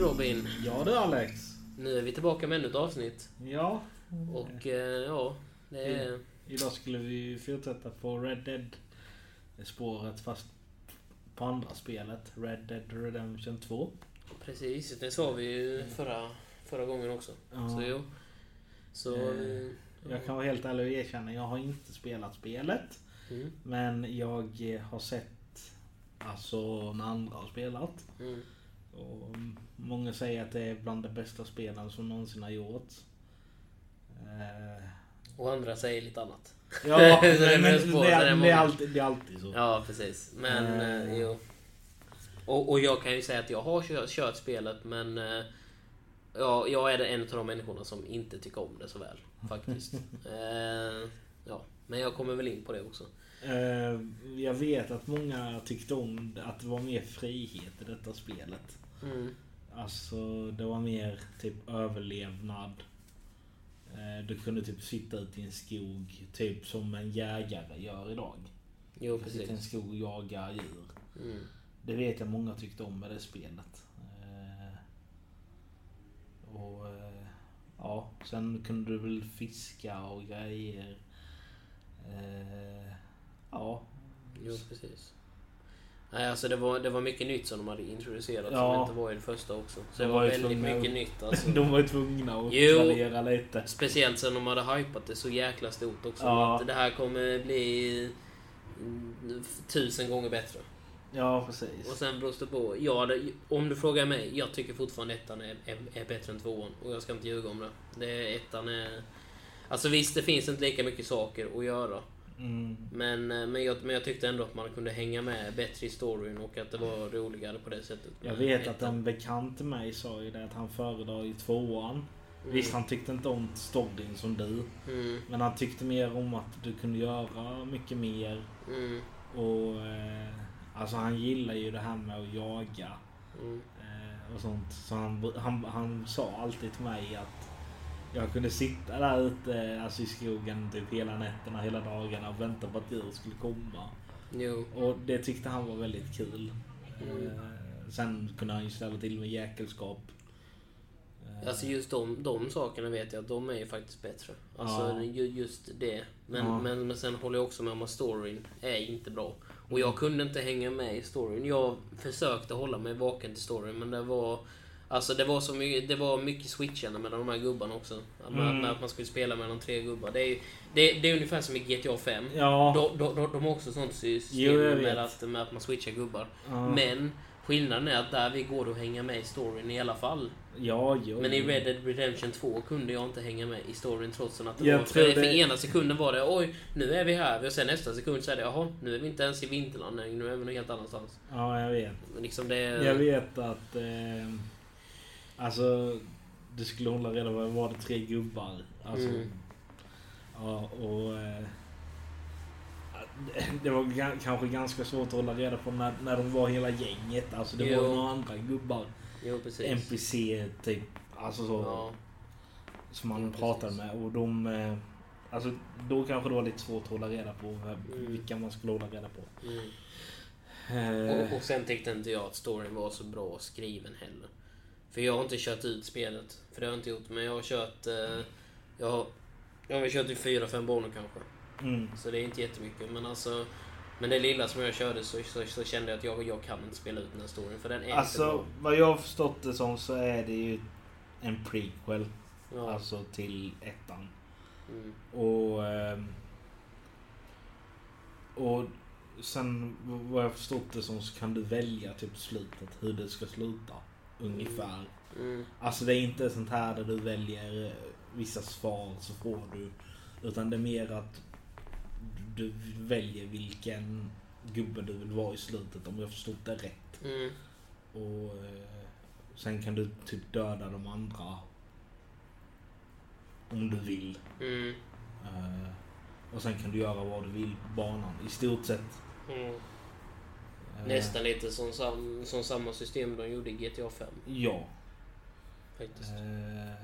du Robin. Ja du Alex. Nu är vi tillbaka med ännu ett avsnitt. Ja. Och eh, ja, det är... Idag skulle vi fortsätta på Red Dead spåret fast på andra spelet. Red Dead Redemption 2. Precis, det sa vi ju förra, förra gången också. Ja. Så jo. Så... Eh, eh, Jag kan vara helt ärlig och erkänna, jag har inte spelat spelet. Mm, Men jag har sett alltså när andra har spelat. mm. Och många säger att det är bland de bästa spelen som någonsin har gjorts. Eh, Och andra säger lite annat. Ja, Så det men, beror men på, det, så det är är, det, många. är alltid, det är alltid så. Ja, precis. Men Eh. eh, jo. Och, och jag kan ju säga att jag har kört, kört spelet men... Eh, ja, jag är en av de människorna som inte tycker om det så väl. Faktiskt. eh, ja, men jag kommer väl in på det också. Eh, jag vet att många tyckte om att det var mer frihet i detta spelet. Mm. Alltså det var mer typ överlevnad. Eh, du kunde typ sitta ute i en skog, typ som en jägare gör idag. Jo, Du sitter i en precis. skog och jagar djur. Mm. Det vet jag många tyckte om med det spelet. Eh, och ja, sen kunde du väl fiska och grejer. Eh, ja. Jo, precis. Nej, alltså det var, det var mycket nytt som de hade introducerat Ja. som inte var i det första också. Så De det var var väldigt mycket att- nytt alltså. De var ju tvungna att Jo. lite. Speciellt sen de hade hypat det så jäkla stort också. Ja. Att det här kommer bli tusen gånger bättre. Ja, precis. Och sen det på. Ja, det, om du frågar mig. Jag tycker fortfarande ettan är, är, är bättre än tvåan. Och jag ska inte ljuga om det. det ettan är... Alltså visst, det finns inte lika mycket saker att göra. Mm. Men, eh, men, jag, men jag tyckte ändå att man kunde hänga med bättre i storyn och att det var roligare på det sättet. Jag vet att en bekant till mig sa ju det att han föredrar i tvåan. Mm. Visst, han tyckte inte om storyn som du. Mm, Men han tyckte mer om att du kunde göra mycket mer. mm, Och eh, alltså han gillar ju det här med att jaga. mm. Eh, och sånt. Så han, han, han sa alltid till mig att jag kunde sitta där ute alltså i skogen typ hela nätterna, hela dagarna och vänta på att djur skulle komma. Jo. Och det tyckte han var väldigt kul. Mm. Eh, sen kunde han ju ställa till med jäkelskap. Eh, Alltså just de, de sakerna vet jag de är ju faktiskt bättre. Alltså Ja. ju, just det. Men, Ja. men, men sen håller jag också med om att storyn är inte bra. Och Mm. jag kunde inte hänga med i storyn. Jag försökte hålla mig vaken till storyn men det var... Alltså det var så mycket, det var mycket switchande mellan de här gubbarna också. Med, Mm. med att man skulle spela mellan tre gubbar. Det är, det, det är ungefär som i GTA 5. Ja. De, de, de, de har också sånt system Jo, med att, med att man switchar gubbar. ja. Men skillnaden är att där vi går att hänga med i storyn i alla fall. Ja, jo. Men i Red Dead Redemption 2 kunde jag inte hänga med i storyn trots att det Jag var... För, för det- ena sekunden var det oj, nu är vi här. Och sen nästa sekund så är det jaha, nu är vi inte ens i Vinterland längre, nu är vi någon helt annanstans. Ja, jag vet. Men liksom det... Jag vet att... Eh, alltså... Du skulle hålla reda på, var det tre gubbar? Alltså, Mm. Ja, och... Eh, det- var kanske ganska svårt att hålla reda på när, när de var hela gänget. Alltså det Jo. var några andra gubbar. Jo, precis. NPC typ. Alltså så. Ja. Som man Jo, pratade precis. med. Och de... Eh, alltså då kanske det var lite svårt att hålla reda på Mm. vilka man skulle hålla reda på. Mm. Eh, Och, och sen tyckte inte jag att storyn var så bra skriven heller. För jag har inte kört ut spelet. För det har jag inte gjort. Men jag har kört... Eh, jag har... Jag har kört i fyra, fem banor kanske. mm. Så det är inte jättemycket. Men alltså... Men det lilla som jag körde så, så, så kände jag att jag, jag kan inte spela ut den här storyn. För den är inte Alltså bra. vad jag har förstått det som så är det ju en prequel. Ja. Alltså till ettan. Mm. Och... ehm, och sen vad jag förstått det som så kan du välja typ slutet. Hur det ska sluta. Ungefär. Mm. Alltså det är inte sånt här där du väljer eh, vissa svar så får du. Utan det är mer att du väljer vilken gubbe du vill vara i slutet om jag förstått det rätt. Mm. Och eh, sen kan du typ döda de andra. Om du vill. Mm. Eh, och sen kan du göra vad du vill på banan. I stort sett. Mm. Eh, Nästan lite som, sam, som samma system de gjorde i GTA 5. Ja. Faktiskt. Eh,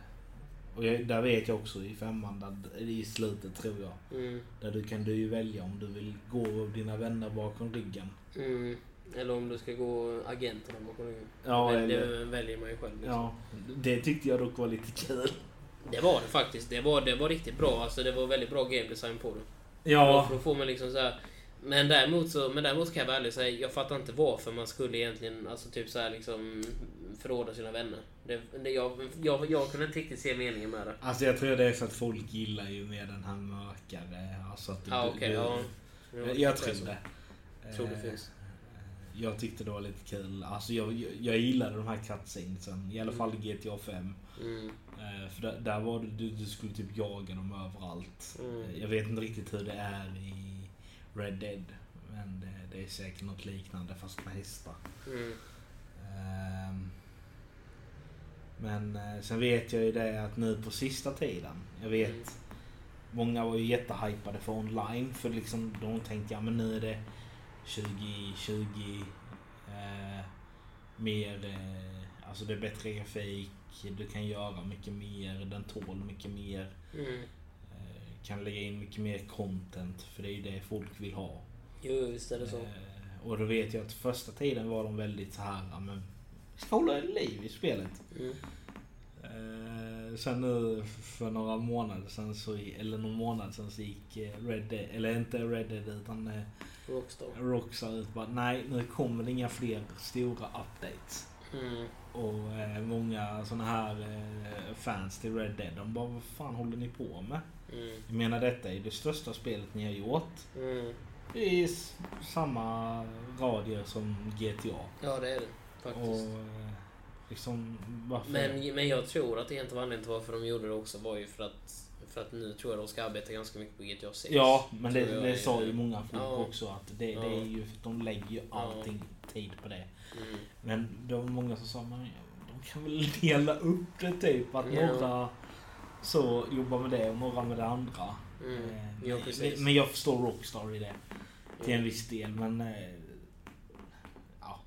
och jag, där vet jag också i femman, där, i slutet tror jag. Mm. Där du kan du ju välja om du vill gå dina vänner bakom ryggen. Mm. Eller om du ska gå agenterna bakom ryggen. Ja, Men eller, Det väljer man ju själv. Liksom. ja, det tyckte jag dock var lite kul. Det var det faktiskt. Det var, det var riktigt bra. Alltså, det var väldigt bra game design på det. Ja, då får man liksom så här. Men däremot så, men däremot kan jag vara ärlig och säga, jag fattar inte varför man skulle egentligen, alltså typ så här liksom förråda sina vänner. Det, det, jag, jag, jag kunde inte riktigt se meningen med det. alltså jag tror det är för att folk gillar ju mer den här mörkare. Alltså att Ja, du- okej. du- ja. Jag, jag tror det. Tror det Eh, finns. Jag tyckte det var lite kul. Alltså jag, jag, jag gillade de här cutscenesen. I alla Mm. fall i GTA 5. Mm, Eh, För där, där var du, du skulle typ jaga dem överallt. Mm. Eh, Jag vet inte riktigt hur det är i Red Dead. Men det, det är säkert något liknande fast med hästar. mm, Ehm, Men eh, sen vet jag ju det att nu på sista tiden. Jag vet Mm. Många var ju jättehypade för online. För liksom de tänkte ja men nu är det 2020. Eh, mer, eh, alltså det är bättre grafik. Du kan göra mycket mer. Den tål mycket mer. mm. Kan lägga in mycket mer content. För det är ju det folk vill ha. Jo, visst är det så. Eh, och då vet jag att första tiden var de väldigt så här, men vi ska hålla liv i spelet. Mm. Eh, sen nu för några månader sen så, eller någon månad sen så gick eh, Red Dead, eller inte Red Dead utan eh, Rockstar. Rockstar ut bara nej nu kommer det inga fler stora updates. Mm. Och eh, många såna här eh, fans till Red Dead de bara vad fan håller ni på med? Mm. Jag menar detta är det största spelet ni har gjort. Mm. Det är s- samma radier som GTA. Ja, det är det Och faktiskt. eh, liksom varför? Men, men jag tror att egentligen anledningen till varför de gjorde det också var ju för att för att nu tror jag de ska arbeta ganska mycket på GTA 6. Ja, men det, det sa ju många folk Ja. också att det, Ja. det är ju för att de lägger ju Ja. allting tid på det. Mm. Men det var många som sa men de kan väl dela upp det typ. Att Ja. några så jobbar med det och några med det andra. Mm. Eh, Ja, men- precis. men jag förstår Rockstar i det. Till en Mm. viss del men... eh, Ja.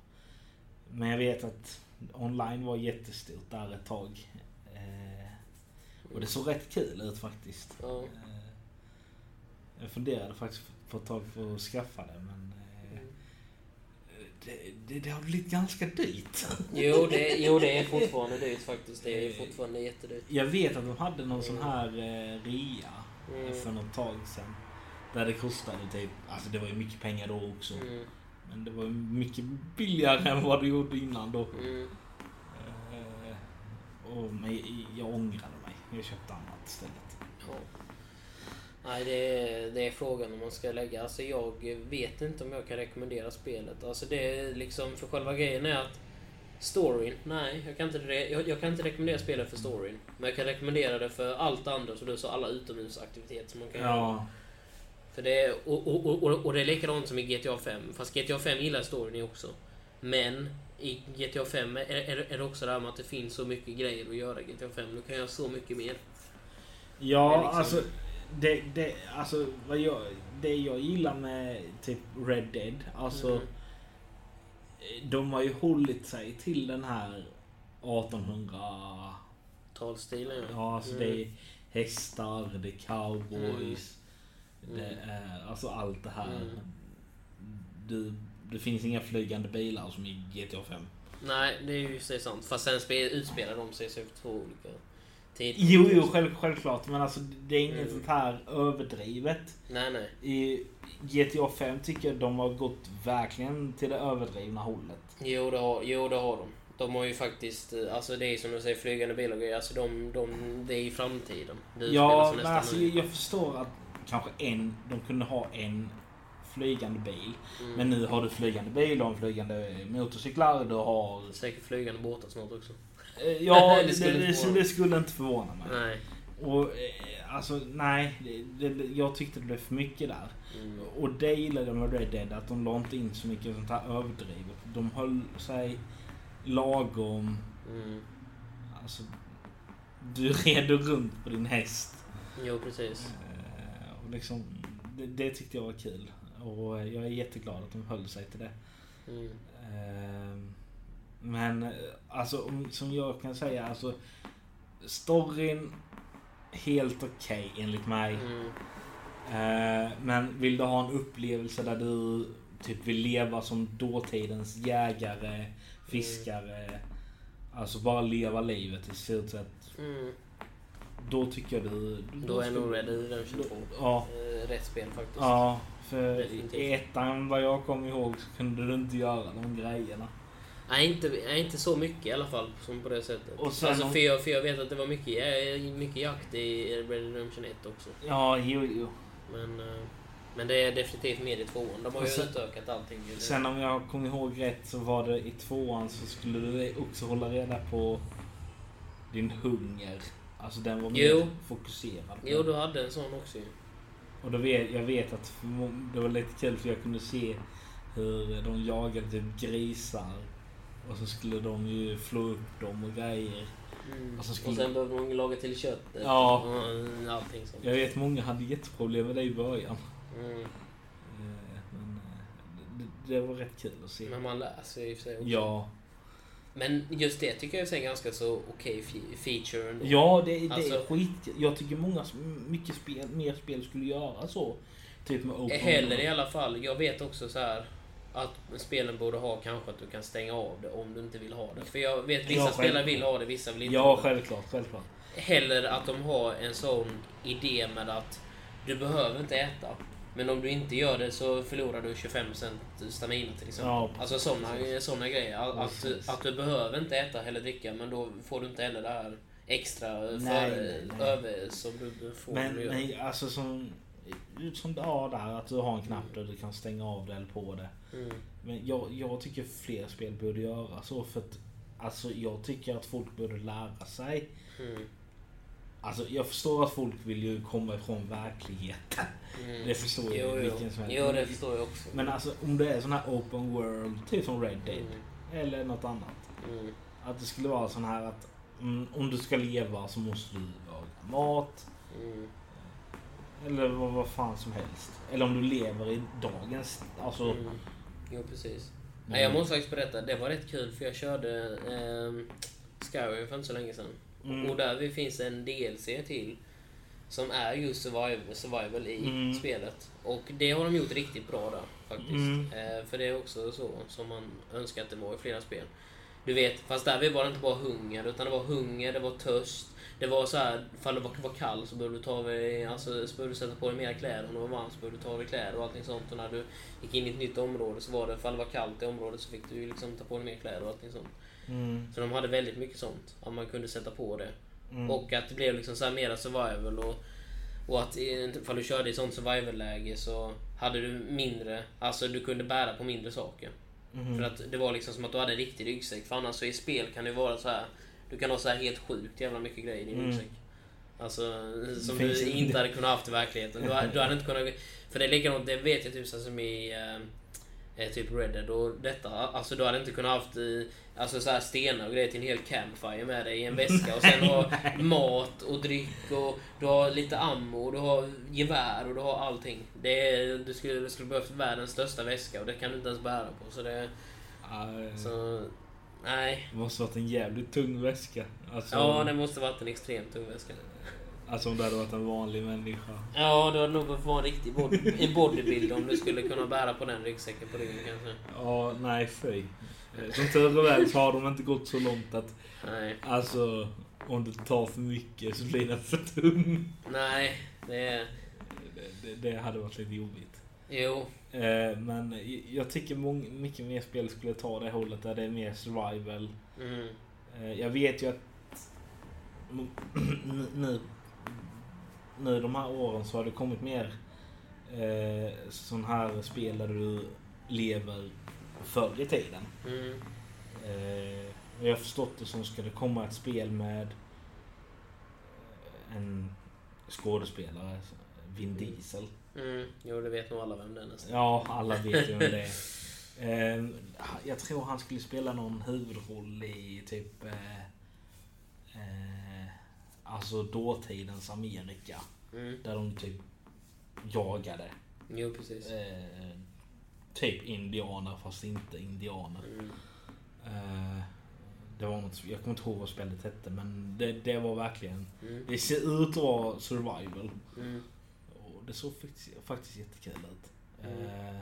Men jag vet att online var jättestort där ett tag. Eh, Och det såg rätt kul ut faktiskt. Ja. Jag funderade faktiskt på ett tag på att skaffa det men. Det, det, det har blivit ganska dyrt. Jo det, jo, det är fortfarande dyrt faktiskt. Det är fortfarande jättedyrt. Jag vet att de hade någon sån här eh, rea Mm. för något tag sedan. Där det kostade typ, alltså det var ju mycket pengar då också. Mm. Men det var mycket billigare än vad det gjorde innan då. Mm. Eh, och men jag ångrade mig. Jag köpte annat istället. Ja. Nej, det är, det är frågan om man ska lägga. Alltså jag vet inte om jag kan rekommendera spelet. Alltså det är liksom, för själva grejen är att storyn, nej, jag kan inte, jag, jag kan inte rekommendera spelet för storyn. Men jag kan rekommendera det för allt andra, så du sa alla utomhusaktiviteter som man kan göra. Ja, För det är, och, och, och, och- det är likadant som i GTA 5. Fast GTA 5 gillar storyn också. Men i GTA 5 är, är, är det också det här med att det finns så mycket grejer att göra i GTA 5. Du kan göra så mycket mer. ja liksom- alltså, det, det, alltså vad jag, det jag gillar med typ Red Dead, alltså Mm. de har ju hållit sig till den här 1800 Talstilen ja. Ja, alltså Mm. det är hästar, det är cowboys. Mm. Det är alltså allt det här. Mm. Du, det finns inga flygande bilar som i GTA 5. Nej, det är ju det sant. Fast sen spel, utspelar de sig så två olika tider. Jo, jo själv, självklart. Men alltså det är inget Mm. sånt här överdrivet. Nej, nej. I GTA 5 tycker jag de har gått verkligen till det överdrivna hållet. Jo, det har, jo, det har de. De har ju faktiskt, eh, alltså det är som du säger, flygande bilar och grejer. Alltså de, de, det är i framtiden. Det Ja, men alltså nu. jag förstår att kanske en, de kunde ha en flygande bil. Mm. Men nu har du flygande bil, du har flygande motorcyklar, du har Säkert flygande båtar snart också. Eh, Ja, Det det, skulle det, inte det, förvåna mig. skulle inte förvåna mig. Nej. Och eh, alltså nej, det, det, jag tyckte det blev för mycket där. Mm. Och det gillade jag med Red Dead, att de la inte in så mycket sånt här överdrivet. De höll sig lagom. Mm. Alltså, du red runt på din häst. Jo, precis. Eh, Och liksom, det, det tyckte jag var kul. Och jag är jätteglad att de höll sig till det. Mm. Ehm, Men eh, alltså om- som jag kan säga, alltså storyn helt okej enligt mig. Mm. Eh, Men vill du ha en upplevelse där du typ vill leva som dåtidens jägare, fiskare. Alltså bara leva livet i stort sett. Mm. Då tycker jag du... Då är nog Red Dead Redemption 2 Ja. eh, rätt spel faktiskt. Ja, för i ettan vad jag kommer ihåg så kunde du inte göra de grejerna. Nej, inte, nej, inte så mycket i alla fall som på det sättet. Och sen alltså, för, jag, för jag vet att det var mycket, mycket jakt i Red Redemption 1 också. Ja, jo, jo. Men, eh, men det är definitivt mer i tvåan. De har ju sen- utökat allting. Sen om jag kommer ihåg rätt så var det i tvåan så skulle du också hålla reda på din hunger. Alltså den var mer Jo. fokuserad. Jo, du hade en sån också ju. Och då vet, jag vet att det var lite kul för jag kunde se hur de jagade typ grisar. Och så skulle de ju slå upp dem och grejer. Mm. Och så Och skulle- sen behövde man laga till köttet. Ja. Och allting sånt. Jag vet många hade jätteproblem med det i början. Mm. Eh, Men eh, det, det var rätt kul att se. Men man lär sig i och för sig också. Ja, Men just det tycker jag är en ganska så okej fe- feature ändå. ja det, det Alltså- är skit. Jag tycker många, mycket spel, mer spel skulle göra så. Typ med open Heller world. i alla fall. Jag vet också så här att spelen borde ha kanske att du kan stänga av det om du inte vill ha det. För jag vet vissa Ja, spelare vill ha det, vissa vill inte Ja, ha det. självklart, självklart. Heller att de har en sån idé med att du behöver inte äta. Men om du inte gör det så förlorar du 25% stamina till exempel. Ja, alltså precis. såna grejer. Att, att, du behöver inte äta eller dricka men då får du inte heller det här extra Nej, för, nej, nej. över som du får Men, men alltså som, som det är där, att du har en knapp där du kan stänga av det eller på det. Mm. Men jag, jag tycker fler spel borde göra så för att Alltså jag tycker att folk borde lära sig. Mm. Alltså jag förstår att folk vill ju komma ifrån verkligheten. Mm. Det förstår jag jo. vilken som helst. jo, det förstår jag också. Men alltså om det är sån här open world, typ som Red Dead. Mm. Eller något annat. Mm. Att det skulle vara sån här att mm, om du ska leva så måste du laga mat. Mm. Eller vad, vad fan som helst. Eller om du lever i dagens... Alltså... Mm. Jo, precis. Nej, jag måste faktiskt berätta, det var rätt kul för jag körde eh, Skyrim för inte så länge sedan. Mm. Och där finns en DLC till som är just survival, survival i Mm. spelet. Och det har de gjort riktigt bra där faktiskt. Mm. Eh, för det är också så som man önskar att det var i flera spel. Du vet, fast där var det inte bara hunger, utan det var hunger, det var törst. Det var så här, ifall du var, var kall så behövde du ta dig, alltså, så behövde du sätta på dig mer kläder. Om det var varmt så behövde du ta av dig kläder och allting sånt. Och när du gick in i ett nytt område så var det, ifall det var kallt i området så fick du liksom ta på dig mer kläder och allting sånt. Mm. Så de hade väldigt mycket sånt, att man kunde sätta på det. Mm. Och att det blev liksom så här mera survival och, och att ifall du körde i sånt survival-läge så hade du mindre, alltså du kunde bära på mindre saker. Mhm. För att det var liksom som att du hade en riktig ryggsäck. För annars så i spel kan det vara så här. Du kan ha så här helt sjukt jävla mycket grejer i din Mm. ryggsäck. Alltså som du inte. inte hade kunnat haft i verkligheten. Du, du hade inte kunnat... För det är likadant, det vet jag typ så som i eh, eh, typ Red Dead och detta. Alltså du hade inte kunnat haft alltså, så här stenar och grejer till en hel campfire med dig i en väska. Och sen ha mat och dryck och du har lite ammo och du har gevär och du har allting. Det är, du skulle, du skulle behövt världens största väska och det kan du inte ens bära på. Så det... Nej. Så... Nej. Det måste varit en jävligt tung väska. Alltså, Ja, det måste varit en extremt tung väska. alltså om det hade varit en vanlig människa. Ja, du hade nog behövt vara en riktig body, en bodybuilder om du skulle kunna bära på den ryggsäcken på ryggen kanske. Ja, nej fy. Som tur är väl så har de inte gått så långt att Nej. alltså om du tar för mycket så blir den för tung. Nej, det är... Det, det, det hade varit lite jobbigt. Jo. Eh, men jag tycker mycket mer spel skulle ta det hållet där det är mer survival. Mm. Eh, jag vet ju att nu, nu, de här åren så har det kommit mer eh, sån här spel där du lever förr i tiden. Mm. Eh, jag har förstått det som ska det komma ett spel med en skådespelare, Vin Diesel. Mm. Jo, det vet nog alla vem det är nästan. Ja, alla vet ju vem det är. Eh, jag tror han skulle spela någon huvudroll i typ... Eh, eh, alltså dåtidens Amerika. Mm. Där de typ jagade. Jo, precis. Eh, typ indianer fast inte indianer. Mm. Eh, det var något, jag kommer inte ihåg vad spelet hette men det, det var verkligen... Mm. Det ser ut att vara survival. Det såg faktiskt, faktiskt jättekul ut. Mm. Eh,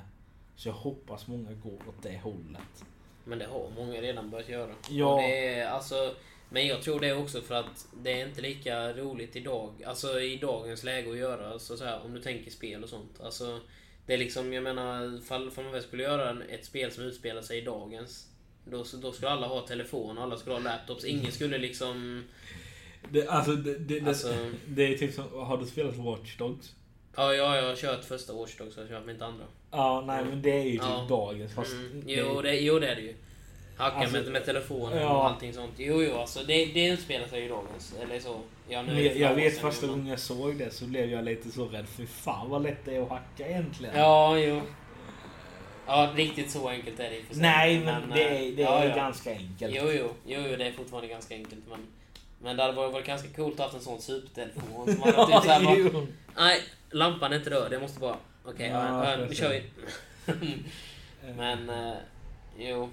Så jag hoppas många går åt det hållet. Men det har många redan börjat göra. Ja. Det är, alltså, men jag tror det också för att det är inte lika roligt idag. Alltså i dagens läge att göra. Alltså, så här, om du tänker spel och sånt. Alltså, det är liksom, jag menar, fall, fall man väl skulle göra ett spel som utspelar sig i dagens. Då, då skulle alla ha telefon och alla skulle ha laptops. Ingen skulle liksom... Det, alltså, det, det, det, Alltså- det är typ som, har du spelat Watch Dogs? Ja, ja jag har kört första Dogs och jag kört mitt andra. Ja, nej men det är ju typ Ja. dagens fast... Mm. Jo, det, jo, det är det ju. Hacka Alltså, med, med telefonen ja. och allting sånt. Jo, jo, alltså det, det utspelar sig i dagens. Eller så. Ja, nu Men det jag, jag vet första men- gången jag såg det så blev jag lite så rädd. För fan vad lätt det är att hacka egentligen. Ja, jo. Ja, riktigt så enkelt är det i för sig. Nej men det är, det ja, är ja. ganska enkelt. Jo, jo, jo, jo, det är fortfarande ganska enkelt. Men, men det hade varit, ganska coolt att ha haft en sån supertelefon. Som hade typ så här bara. Nej, lampan är inte röd. Jag måste bara... Okej, ja, ja, nu kör vi. Men, eh, jo.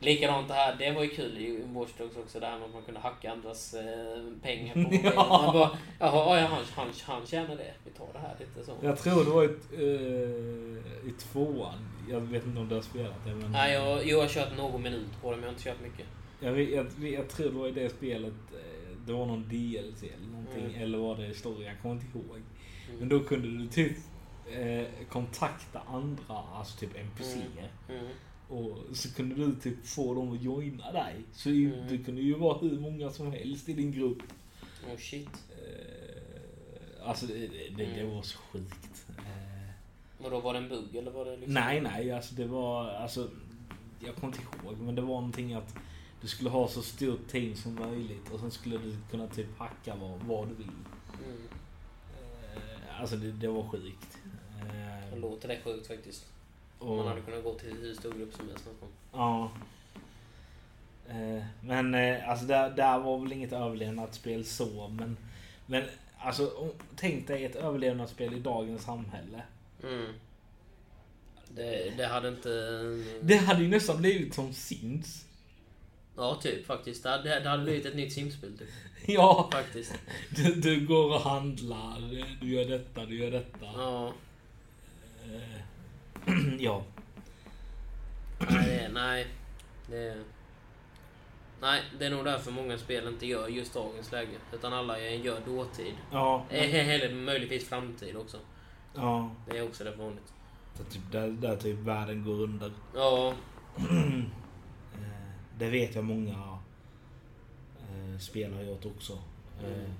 Likadant det här, det var ju kul i Watch Dogs också, det här med att man kunde hacka andras eh, pengar på mobilen. Ja. Man bara, jaha, ja, han, han, han tjänar det. Vi tar det här lite så. Jag tror det var ett, eh, i tvåan. Jag vet inte om du har spelat det men... Nej, jag, jo, jag har kört någon minut på det, men jag har inte kört mycket. Jag, jag, jag tror det var i det spelet. Det var någon DLC eller någonting. Mm. Eller var det historia? Jag kommer inte ihåg. Mm. Men då kunde du typ eh, kontakta andra, alltså typ NPCer. Mm. Och så kunde du typ få dem att joina dig. Så Mm. det kunde ju vara hur många som helst i din grupp. Oh shit. Eh, alltså det, det, det, Mm. var så sjukt. Eh, Och då var det en bugg eller var det liksom... nej, nej, alltså det var, alltså jag kommer inte ihåg, men det var någonting att du skulle ha så stort team som möjligt och sen skulle du kunna typ hacka vad, vad du vill. Mm. Eh, alltså det, det var sjukt. Det Eh, låter det sjukt faktiskt. och, Man hade kunnat gå till hur stor grupp som helst nästan. Ja. Eh, Men alltså där, där var väl inget överlevnadsspel så men Men alltså tänk dig ett överlevnadsspel i dagens samhälle. Mm. Det, det hade inte... Det hade ju nästan blivit som Sims. Ja, typ faktiskt. Det hade, det hade blivit ett nytt simspel typ. Ja, Faktiskt. du, du går och handlar, du gör detta, du gör detta. Ja. Eh, ja. Nej, det, nej. Det, nej, det är nog därför många spel inte gör just dagens läge. Utan alla gör dåtid. Ja. Eh, Eller möjligtvis framtid också. ja. Det är också rätt vanligt. Så typ där, där typ världen går under. Ja, Det vet jag många eh, spel har gjort också. Eh, Mm.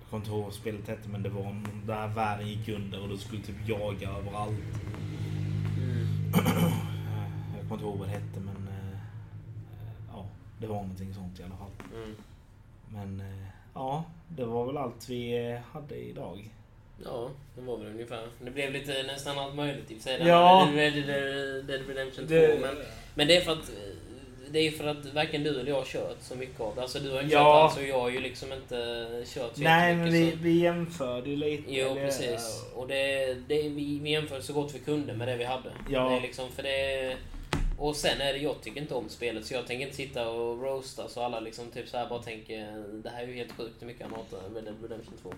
Jag kommer inte ihåg vad spelet hette men det var en, där världen gick under och du skulle typ jaga överallt. mm. Eh, Jag kommer inte ihåg vad det hette men eh, ja, det var någonting sånt i alla fall. Mm. Men eh, ja, det var väl allt vi eh, hade idag. Ja, det var väl ungefär. Det blev lite nästan allt möjligt i och för sig. Ja. Dead, Dead, Redemption 2. Det- Men, men det är för att det är för att varken du eller jag har kört så mycket av det. Alltså du har inte Ja. kört alls och jag har ju liksom inte kört så Nej men vi, så- vi jämförde ju lite. Jo, precis. Och det, det, vi, vi jämför så gott vi kunde med det vi hade. Ja. Det är liksom, för det, och sen är det, jag tycker inte om spelet så jag tänker inte sitta och roasta så alla liksom typ så här bara tänker det här är ju helt sjukt hur mycket han hatar Red Dead Redemption 2.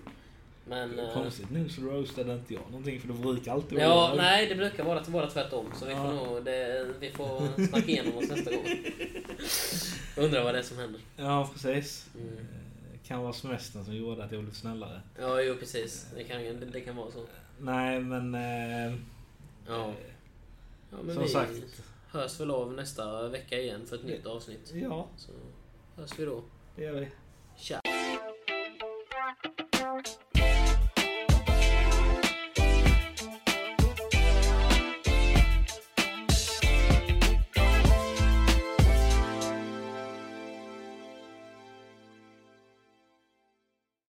Men... eh, Konstigt nu så roastade inte jag någonting för det brukar alltid Ja, vara- nej det brukar vara, vara tvärtom. Så vi får Ja. nog, det, vi får snacka igenom oss nästa gång. Undrar vad det är som händer. Ja, precis. Mm. Eh, Kan vara semestern som gjorde att jag blev snällare. Ja, jo precis. Det kan, det, det kan vara så. Nej, men... Eh, Ja. eh, Ja, men som vi sagt. hörs väl av nästa vecka igen för ett nytt avsnitt. Ja, Så hörs vi då. det gör vi. Tja!